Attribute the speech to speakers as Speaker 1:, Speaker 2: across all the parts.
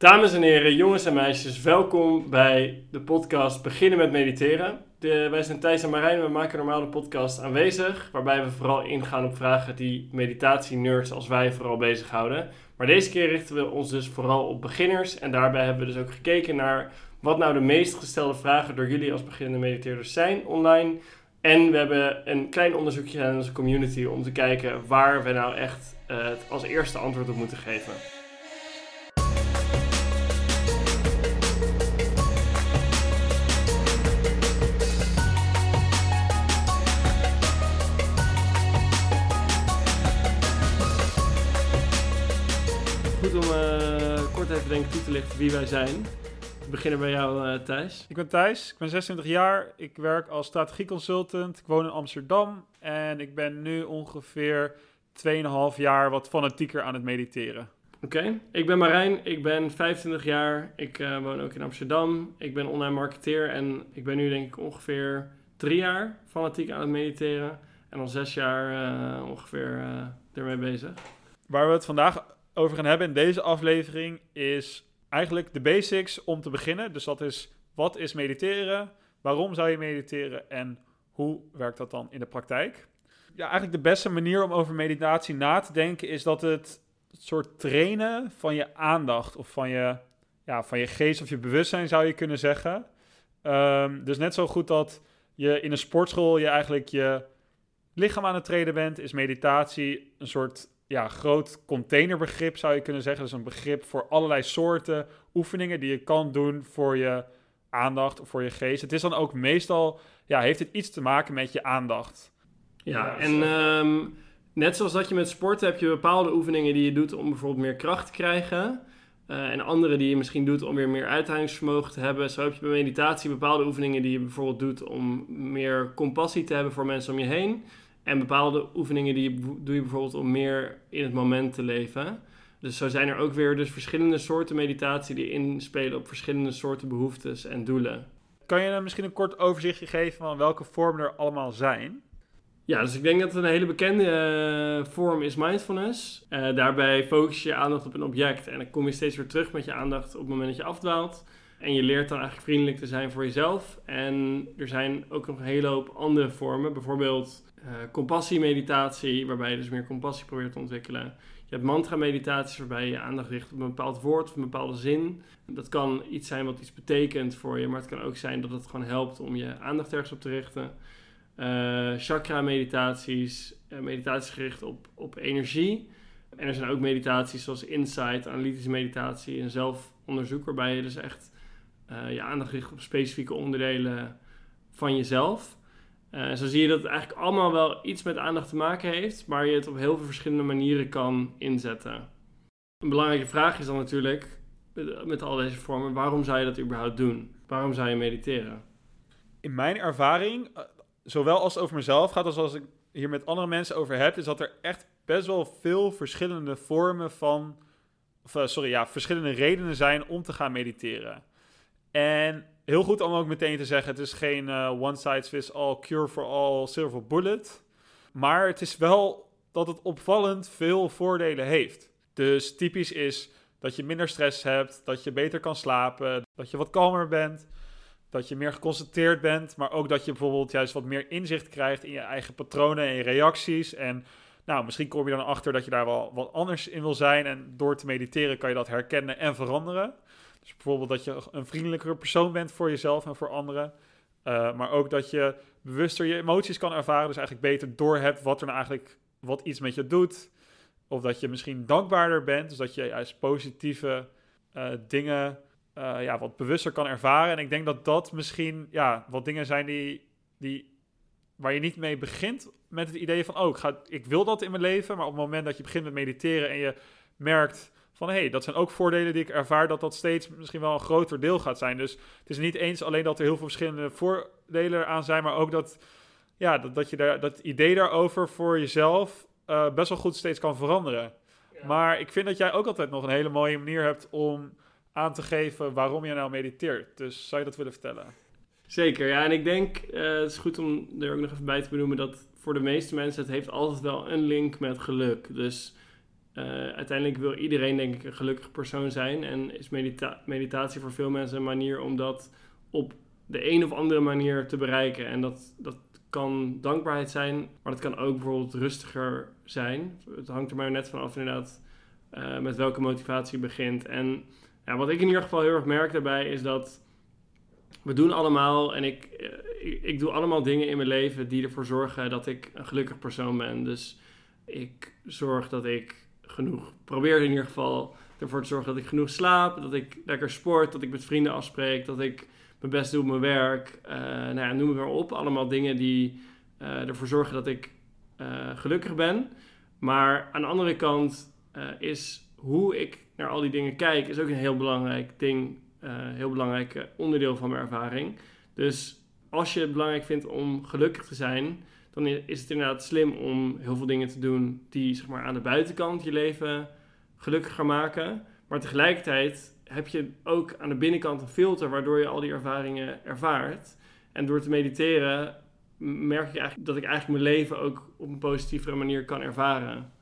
Speaker 1: Dames en heren, jongens en meisjes, welkom bij de podcast Beginnen met Mediteren. De, wij zijn Thijs en Marijn we maken normaal de podcast aanwezig, waarbij we vooral ingaan op vragen die meditatie-nerds als wij vooral bezighouden. Maar deze keer richten we ons dus vooral op beginners en daarbij hebben we dus ook gekeken naar wat nou de meest gestelde vragen door jullie als beginnende mediteerders zijn online. En we hebben een klein onderzoekje in onze community om te kijken waar we nou echt uh, het als eerste antwoord op moeten geven. Even denk ik toe te lichten wie wij zijn. We beginnen bij jou, uh, Thijs.
Speaker 2: Ik ben Thijs, ik ben 26 jaar. Ik werk als strategieconsultant. Ik woon in Amsterdam. En ik ben nu ongeveer 2,5 jaar wat fanatieker aan het mediteren.
Speaker 1: Oké, ik ben Marijn, ik ben 25 jaar, ik uh, woon ook in Amsterdam. Ik ben online marketeer en ik ben nu denk ik ongeveer drie jaar fanatiek aan het mediteren. En al zes jaar uh, ongeveer uh, ermee bezig.
Speaker 2: Waar we het vandaag over gaan hebben in deze aflevering is eigenlijk de basics om te beginnen. Dus dat is, wat is mediteren? Waarom zou je mediteren? En hoe werkt dat dan in de praktijk? Ja, eigenlijk de beste manier om over meditatie na te denken is dat het soort trainen van je aandacht of van je, ja, van je geest of je bewustzijn zou je kunnen zeggen. Um, dus net zo goed dat je in een sportschool je eigenlijk je lichaam aan het trainen bent, is meditatie een soort ja, groot containerbegrip zou je kunnen zeggen. Dus een begrip voor allerlei soorten oefeningen die je kan doen voor je aandacht of voor je geest. Het is dan ook meestal, ja, heeft het iets te maken met je aandacht.
Speaker 1: Ja, en um, net zoals dat je met sport heb je bepaalde oefeningen die je doet om bijvoorbeeld meer kracht te krijgen. Uh, en andere die je misschien doet om weer meer uithoudingsvermogen te hebben. Zo heb je bij meditatie bepaalde oefeningen die je bijvoorbeeld doet om meer compassie te hebben voor mensen om je heen. En bepaalde oefeningen die doe je bijvoorbeeld om meer in het moment te leven. Dus zo zijn er ook weer dus verschillende soorten meditatie die inspelen op verschillende soorten behoeftes en doelen.
Speaker 2: Kan je dan misschien een kort overzichtje geven van welke vormen er allemaal zijn?
Speaker 1: Ja, dus ik denk dat een hele bekende uh, vorm is mindfulness. Uh, daarbij focus je je aandacht op een object en dan kom je steeds weer terug met je aandacht op het moment dat je afdwaalt. En je leert dan eigenlijk vriendelijk te zijn voor jezelf. En er zijn ook nog een hele hoop andere vormen. Bijvoorbeeld uh, compassie-meditatie, waarbij je dus meer compassie probeert te ontwikkelen. Je hebt mantra-meditaties, waarbij je aandacht richt op een bepaald woord of een bepaalde zin. Dat kan iets zijn wat iets betekent voor je, maar het kan ook zijn dat het gewoon helpt om je aandacht ergens op te richten. Uh, chakra-meditaties, uh, meditaties gericht op, op energie. En er zijn ook meditaties zoals insight, analytische meditatie en zelfonderzoek, waarbij je dus echt uh, je aandacht richt op specifieke onderdelen van jezelf. Uh, zo zie je dat het eigenlijk allemaal wel iets met aandacht te maken heeft, maar je het op heel veel verschillende manieren kan inzetten. Een belangrijke vraag is dan natuurlijk, met al deze vormen, waarom zou je dat überhaupt doen? Waarom zou je mediteren?
Speaker 2: In mijn ervaring, zowel als het over mezelf gaat als als ik hier met andere mensen over heb, is dat er echt best wel veel verschillende vormen van, of, sorry, ja, verschillende redenen zijn om te gaan mediteren. En heel goed om ook meteen te zeggen: het is geen uh, one size fits all, cure for all, silver bullet. Maar het is wel dat het opvallend veel voordelen heeft. Dus typisch is dat je minder stress hebt, dat je beter kan slapen, dat je wat kalmer bent, dat je meer geconcentreerd bent, maar ook dat je bijvoorbeeld juist wat meer inzicht krijgt in je eigen patronen en reacties. En nou, misschien kom je dan achter dat je daar wel wat anders in wil zijn. En door te mediteren kan je dat herkennen en veranderen. Dus bijvoorbeeld dat je een vriendelijkere persoon bent voor jezelf en voor anderen. Uh, maar ook dat je bewuster je emoties kan ervaren. Dus eigenlijk beter doorhebt wat er nou eigenlijk wat iets met je doet. Of dat je misschien dankbaarder bent. Dus dat je juist positieve uh, dingen uh, ja, wat bewuster kan ervaren. En ik denk dat dat misschien ja, wat dingen zijn die, die, waar je niet mee begint met het idee van... oh, ik, ga, ik wil dat in mijn leven. Maar op het moment dat je begint met mediteren en je merkt van hé, hey, dat zijn ook voordelen die ik ervaar, dat dat steeds misschien wel een groter deel gaat zijn. Dus het is niet eens alleen dat er heel veel verschillende voordelen aan zijn, maar ook dat, ja, dat, dat je daar, dat idee daarover voor jezelf uh, best wel goed steeds kan veranderen. Ja. Maar ik vind dat jij ook altijd nog een hele mooie manier hebt om aan te geven waarom je nou mediteert. Dus zou je dat willen vertellen?
Speaker 1: Zeker, ja. En ik denk, uh, het is goed om er ook nog even bij te benoemen dat voor de meeste mensen het heeft altijd wel een link met geluk. Dus uiteindelijk wil iedereen denk ik een gelukkig persoon zijn. En is medita meditatie voor veel mensen een manier om dat op de een of andere manier te bereiken. En dat, dat kan dankbaarheid zijn, maar dat kan ook bijvoorbeeld rustiger zijn. Het hangt er maar net van af inderdaad uh, met welke motivatie je begint. En ja, wat ik in ieder geval heel erg merk daarbij is dat we doen allemaal en ik, ik, ik, doe allemaal dingen in mijn leven die ervoor zorgen dat ik een gelukkig persoon ben. Dus ik zorg dat ik genoeg, probeer in ieder geval ervoor te zorgen dat ik genoeg slaap, dat ik lekker sport, dat ik met vrienden afspreek, dat ik mijn best doe op mijn werk. Uh, nou ja, noem het maar op. Allemaal dingen die uh, ervoor zorgen dat ik uh, gelukkig ben. Maar aan de andere kant is hoe ik naar al die dingen kijk, is ook een heel belangrijk ding, heel belangrijk onderdeel van mijn ervaring. Dus als je het belangrijk vindt om gelukkig te zijn, dan is het inderdaad slim om heel veel dingen te doen die zeg maar, aan de buitenkant je leven gelukkiger maken. Maar tegelijkertijd heb je ook aan de binnenkant een filter waardoor je al die ervaringen ervaart. En door te mediteren merk ik eigenlijk dat ik eigenlijk mijn leven ook op een positievere manier kan ervaren.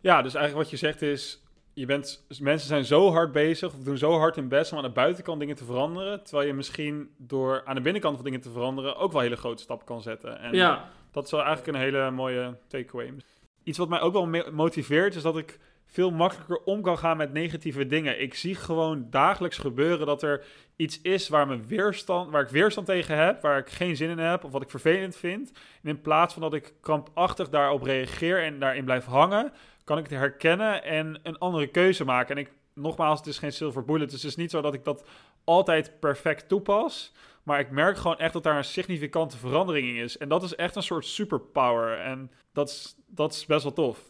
Speaker 2: Ja, dus eigenlijk wat je zegt is, je bent, mensen zijn zo hard bezig of doen zo hard hun best om aan de buitenkant dingen te veranderen, terwijl je misschien door aan de binnenkant van dingen te veranderen ook wel hele grote stappen kan zetten. En ja. Dat is wel eigenlijk een hele mooie takeaway. Iets wat mij ook wel motiveert is dat ik veel makkelijker om kan gaan met negatieve dingen. Ik zie gewoon dagelijks gebeuren dat er iets is waar, mijn weerstand, waar ik weerstand tegen heb, waar ik geen zin in heb of wat ik vervelend vind. En in plaats van dat ik krampachtig daarop reageer en daarin blijf hangen, kan ik het herkennen en een andere keuze maken. En ik, nogmaals, het is geen silver bullet, dus het is niet zo dat ik dat altijd perfect toepas. Maar ik merk gewoon echt dat daar een significante verandering in is. En dat is echt een soort superpower. En dat is, dat is best wel tof.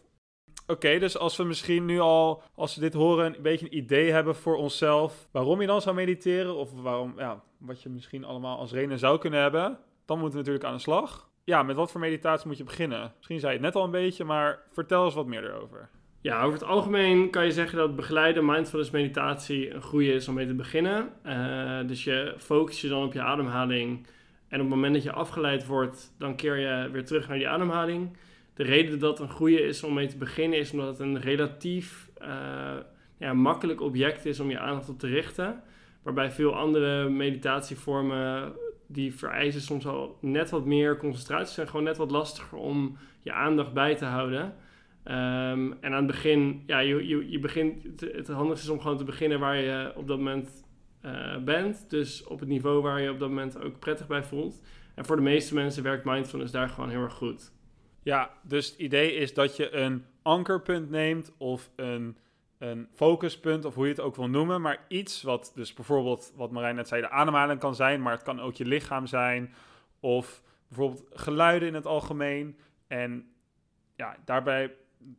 Speaker 2: Oké, dus als we misschien nu al, als we dit horen, een beetje een idee hebben voor onszelf waarom je dan zou mediteren, of waarom, ja, wat je misschien allemaal als reden zou kunnen hebben, dan moeten we natuurlijk aan de slag. Ja, met wat voor meditatie moet je beginnen? Misschien zei je het net al een beetje, maar vertel eens wat meer erover.
Speaker 1: Ja, over het algemeen kan je zeggen dat begeleide mindfulness meditatie een goede is om mee te beginnen. Uh, dus je focus je dan op je ademhaling. En op het moment dat je afgeleid wordt, dan keer je weer terug naar die ademhaling de reden dat het een goede is om mee te beginnen is omdat het een relatief uh, ja, makkelijk object is om je aandacht op te richten. Waarbij veel andere meditatievormen die vereisen soms al net wat meer concentratie zijn gewoon net wat lastiger om je aandacht bij te houden. Um, en aan het begin, ja, je, je, je begint, het, handigste is om gewoon te beginnen waar je op dat moment uh, bent. Dus op het niveau waar je op dat moment ook prettig bij voelt. En voor de meeste mensen werkt mindfulness daar gewoon heel erg goed.
Speaker 2: Ja, dus het idee is dat je een ankerpunt neemt of een, een focuspunt, of hoe je het ook wil noemen. Maar iets wat dus bijvoorbeeld, wat Marijn net zei, de ademhaling kan zijn, maar het kan ook je lichaam zijn. Of bijvoorbeeld geluiden in het algemeen. En ja, daarbij,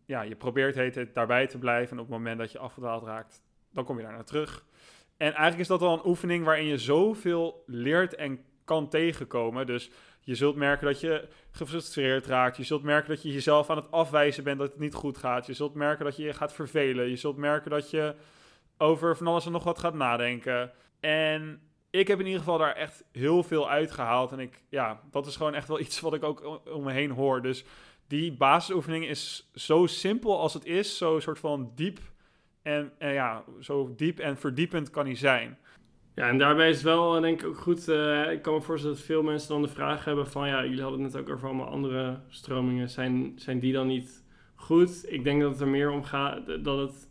Speaker 2: ja, je probeert het daarbij te blijven. En op het moment dat je afgedwaald raakt, dan kom je daar naar terug. En eigenlijk is dat al een oefening waarin je zoveel leert en kan tegenkomen. Dus je zult merken dat je gefrustreerd raakt. Je zult merken dat je jezelf aan het afwijzen bent dat het niet goed gaat. Je zult merken dat je je gaat vervelen. Je zult merken dat je over van alles en nog wat gaat nadenken. En ik heb in ieder geval daar echt heel veel uitgehaald. En ik, ja, dat is gewoon echt wel iets wat ik ook om me heen hoor. Dus die basisoefening is zo simpel als het is. Zo soort van diep. En, ja, zo diep en verdiepend kan hij zijn.
Speaker 1: Ja, en daarbij is het wel eh, denk ik ook goed. Uh, ik kan me voorstellen dat veel mensen dan de vraag hebben van ja, jullie hadden het net ook over allemaal andere stromingen. Zijn, zijn die dan niet goed? Ik denk dat het er meer om gaat dat het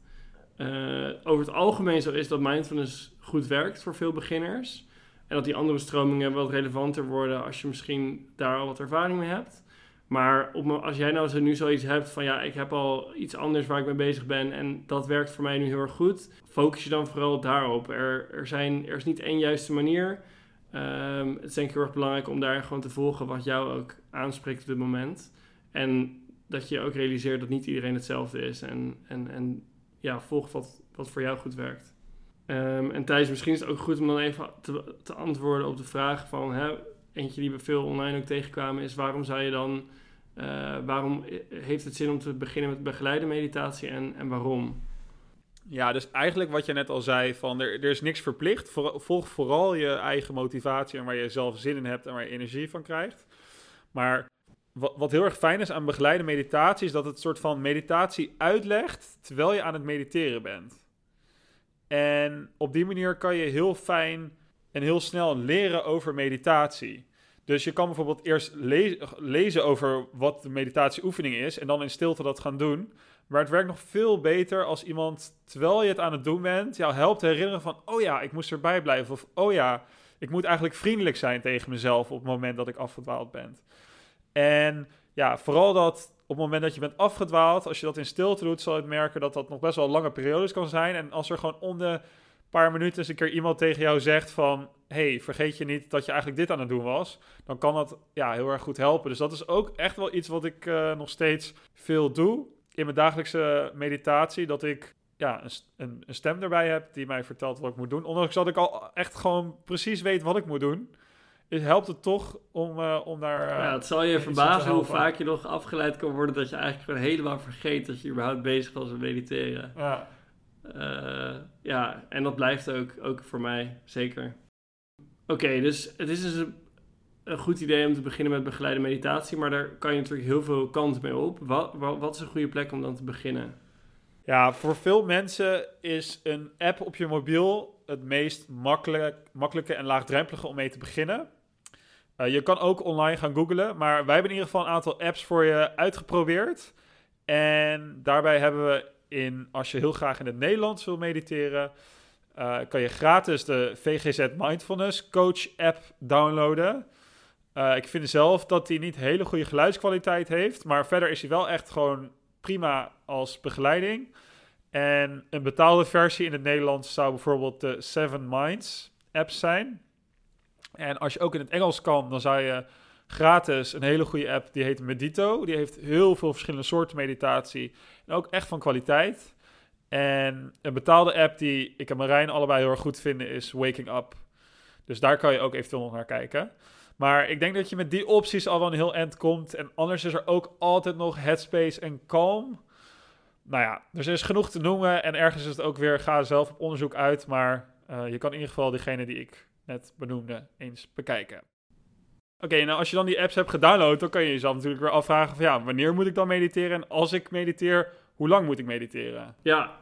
Speaker 1: uh, over het algemeen zo is dat mindfulness goed werkt voor veel beginners. En dat die andere stromingen wat relevanter worden als je misschien daar al wat ervaring mee hebt. Maar op, als jij nou zo nu zoiets hebt van ja, ik heb al iets anders waar ik mee bezig ben en dat werkt voor mij nu heel erg goed, focus je dan vooral daarop. Er, er, zijn, er is niet één juiste manier. Um, het is denk ik heel erg belangrijk om daar gewoon te volgen wat jou ook aanspreekt op dit moment. En dat je ook realiseert dat niet iedereen hetzelfde is. En, en, en ja, volg wat, wat voor jou goed werkt. Um, en Thijs, misschien is het ook goed om dan even te, te antwoorden op de vraag van... Hè, eentje die we veel online ook tegenkwamen is... waarom zou je dan... Uh, waarom heeft het zin om te beginnen met begeleide meditatie en, en waarom?
Speaker 2: Ja, dus eigenlijk wat je net al zei, van er, er is niks verplicht. volg vooral je eigen motivatie en waar je zelf zin in hebt en waar je energie van krijgt. Maar wat, wat heel erg fijn is aan begeleide meditatie, is dat het soort van meditatie uitlegt terwijl je aan het mediteren bent. En op die manier kan je heel fijn en heel snel leren over meditatie. Dus je kan bijvoorbeeld eerst lezen over wat de meditatieoefening is en dan in stilte dat gaan doen. Maar het werkt nog veel beter als iemand, terwijl je het aan het doen bent, jou helpt herinneren van, oh ja, ik moest erbij blijven. Of, oh ja, ik moet eigenlijk vriendelijk zijn tegen mezelf op het moment dat ik afgedwaald ben. En ja, vooral dat op het moment dat je bent afgedwaald, als je dat in stilte doet, zal je merken dat dat nog best wel lange periodes kan zijn. En als er gewoon om de paar minuten eens een keer iemand tegen jou zegt van... hey, vergeet je niet dat je eigenlijk dit aan het doen was. Dan kan dat ja, heel erg goed helpen. Dus dat is ook echt wel iets wat ik uh, nog steeds veel doe in mijn dagelijkse meditatie. Dat ik ja, een, een, stem erbij heb die mij vertelt wat ik moet doen. Ondanks dat ik al echt gewoon precies weet wat ik moet doen. Is, helpt het toch om, uh, om daar... Uh,
Speaker 1: ja, het zal je verbazen hoe vaak je nog afgeleid kan worden... dat je eigenlijk gewoon helemaal vergeet dat je überhaupt bezig was met mediteren. Ja. Uh, ja, en dat blijft ook, ook voor mij, zeker. Oké, dus het is dus een, een, goed idee om te beginnen met begeleide meditatie, maar daar kan je natuurlijk heel veel kanten mee op. Wat, wat, wat is een goede plek om dan te beginnen?
Speaker 2: Ja, voor veel mensen is een app op je mobiel het meest makkelijk, makkelijke en laagdrempelige om mee te beginnen. Uh, je kan ook online gaan googlen, maar wij hebben in ieder geval een aantal apps voor je uitgeprobeerd. En daarbij hebben we als je heel graag in het Nederlands wil mediteren, uh, kan je gratis de VGZ Mindfulness Coach app downloaden. Uh, ik vind zelf dat die niet hele goede geluidskwaliteit heeft, maar verder is hij wel echt gewoon prima als begeleiding. En een betaalde versie in het Nederlands zou bijvoorbeeld de Seven Minds app zijn. En als je ook in het Engels kan, dan zou je gratis een hele goede app die heet Medito. Die heeft heel veel verschillende soorten meditatie en ook echt van kwaliteit. En een betaalde app die ik en Marijn allebei heel erg goed vinden is Waking Up. Dus daar kan je ook eventueel nog naar kijken. Maar ik denk dat je met die opties al wel een heel eind komt. En anders is er ook altijd nog Headspace en Calm. Nou ja, dus er is genoeg te noemen. En ergens is het ook weer, ga zelf op onderzoek uit. Maar uh, je kan in ieder geval diegene die ik net benoemde eens bekijken. Oké, nou als je dan die apps hebt gedownload, dan kan je jezelf natuurlijk weer afvragen van ja, wanneer moet ik dan mediteren? En als ik mediteer, hoe lang moet ik mediteren?
Speaker 1: Ja,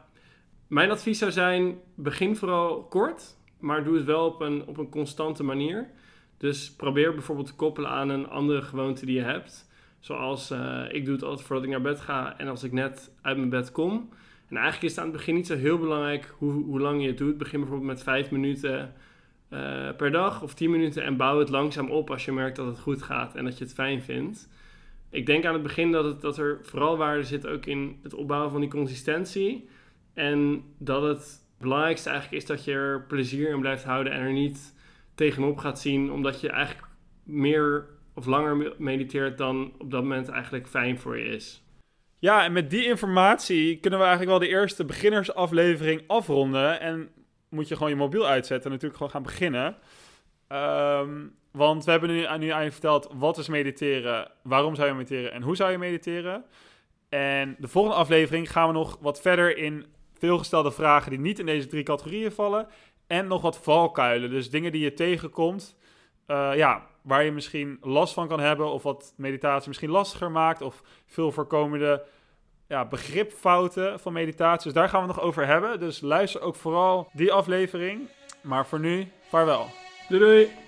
Speaker 1: mijn advies zou zijn, begin vooral kort, maar doe het wel op een, op een constante manier. Dus probeer bijvoorbeeld te koppelen aan een andere gewoonte die je hebt. Zoals, uh, ik doe het altijd voordat ik naar bed ga en als ik net uit mijn bed kom. En eigenlijk is het aan het begin niet zo heel belangrijk hoe, hoe lang je het doet. Begin bijvoorbeeld met vijf minuten uh, per dag of 10 minuten en bouw het langzaam op als je merkt dat het goed gaat en dat je het fijn vindt. Ik denk aan het begin dat, het, dat er vooral waarde zit ook in het opbouwen van die consistentie. En dat het belangrijkste eigenlijk is dat je er plezier in blijft houden en er niet tegenop gaat zien, omdat je eigenlijk meer of langer mediteert dan op dat moment eigenlijk fijn voor je is.
Speaker 2: Ja, en met die informatie kunnen we eigenlijk wel de eerste beginnersaflevering afronden. En moet je gewoon je mobiel uitzetten en natuurlijk gewoon gaan beginnen. Um, want we hebben nu, nu aan verteld wat is mediteren, waarom zou je mediteren en hoe zou je mediteren. En de volgende aflevering gaan we nog wat verder in veelgestelde vragen die niet in deze drie categorieën vallen. En nog wat valkuilen, dus dingen die je tegenkomt, uh, ja, waar je misschien last van kan hebben of wat meditatie misschien lastiger maakt of veel voorkomende ja, begripfouten van meditatie. Dus daar gaan we nog over hebben. Dus luister ook vooral die aflevering. Maar voor nu, vaarwel.
Speaker 1: Doei doei!